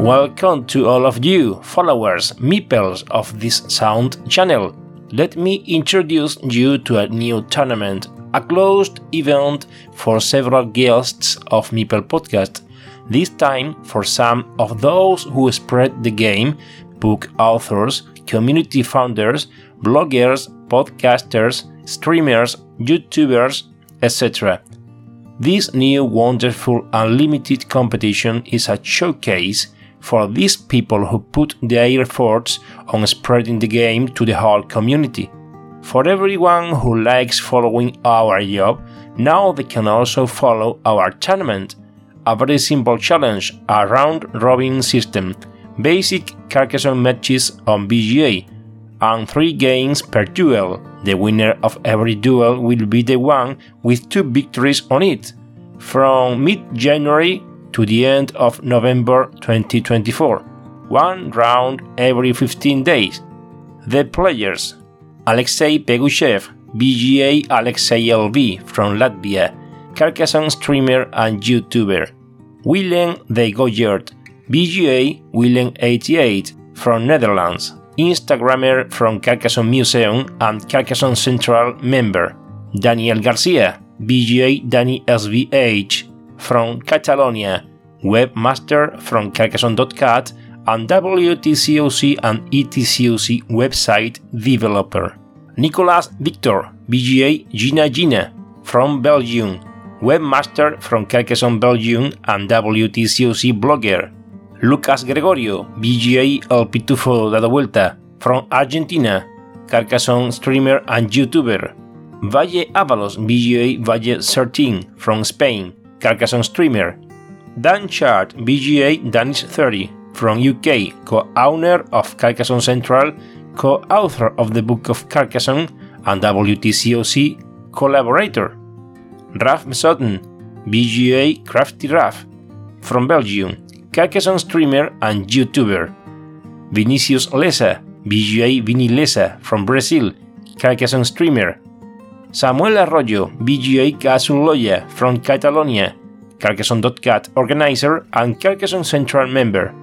Welcome to all of you, followers, meeples of this sound channel. Let me introduce you to a new tournament, a closed event for several guests of Meeple Podcast. This time for some of those who spread the game, book authors, community founders, bloggers, podcasters, streamers, YouTubers, etc. This new wonderful unlimited competition is a showcase for these people who put their efforts on spreading the game to the whole community. For everyone who likes following our job, now they can also follow our tournament, a very simple challenge, a round robin system, basic Carcassonne matches on BGA, and three games per duel. The winner of every duel will be the one with two victories on it. From mid January to the end of November 2024, one round every 15 days. The players Alexei Pegushev, BGA Alexei LV from Latvia, Carcassonne streamer and YouTuber. Willem de Goyert, BGA Willem88 from Netherlands, Instagrammer from Carcassonne Museum and Carcassonne Central member. Daniel Garcia, BGA Danny SVH, from Catalonia, webmaster from Carcassonne.cat, and WTCOC and ETCOC website developer. Nicolas Victor, BGA Gina Gina, from Belgium, webmaster from Carcassonne Belgium and WTCOC blogger. Lucas Gregorio, BGA El Pitufo da Vuelta, from Argentina, Carcassonne streamer and YouTuber. Valle Avalos, BGA Valle 13, from Spain, Carcassonne streamer. Dan Chart, BGA Danish 30, from UK, co-owner of Carcassonne Central, co-author of the Book of Carcassonne, and WTCOC collaborator. Raf Mesotn, BGA Crafty Raf, from Belgium, Carcassonne streamer and YouTuber. Vinicius Lesa, BGA Vini Lesa, from Brazil, Carcassonne streamer. Samuel Arroyo, BGA Casuloya from Catalonia, Carcassonne.cat organizer and Carcassonne Central member.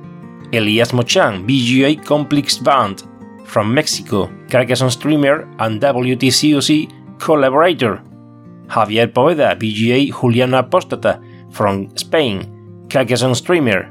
Elias Mochan, BGA Complex Band from Mexico, Carcassonne streamer and WTCOC collaborator. Javier Poveda, BGA Juliana Apostata from Spain, Carcassonne streamer.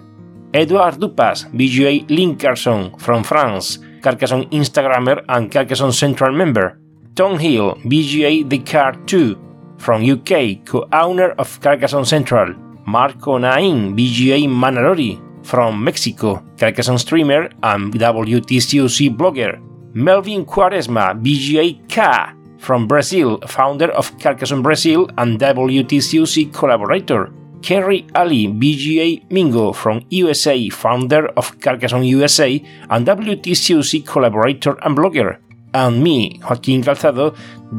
Edouard Dupas, BGA Linkarson from France, Carcassonne Instagrammer and Carcassonne Central member. Tom Hill, BGA The Car 2 from UK, co-owner of Carcassonne Central. Marco Nain, BGA Manarori from Mexico, Carcassonne streamer and WTCOC blogger. Melvin Quaresma, BGA K from Brazil, founder of Carcassonne Brazil and WTCOC collaborator. Kerry Ali, BGA Mingo from USA, founder of Carcassonne USA and WTCOC collaborator and blogger and me, Joaquin Calzado,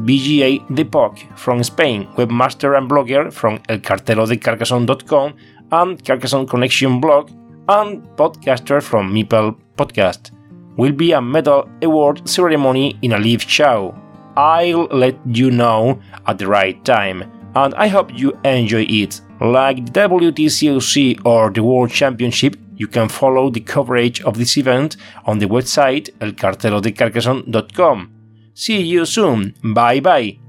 BGA de POC from Spain, webmaster and blogger from elcarterodecarcassonne.com and Carcassonne Connection blog, and podcaster from Meeple Podcast. Will be a medal award ceremony in a live show. I'll let you know at the right time, and I hope you enjoy it. Like the WTCOC or the World Championship, you can follow the coverage of this event on the website elcarterodecarcassonne.com. See you soon. Bye bye.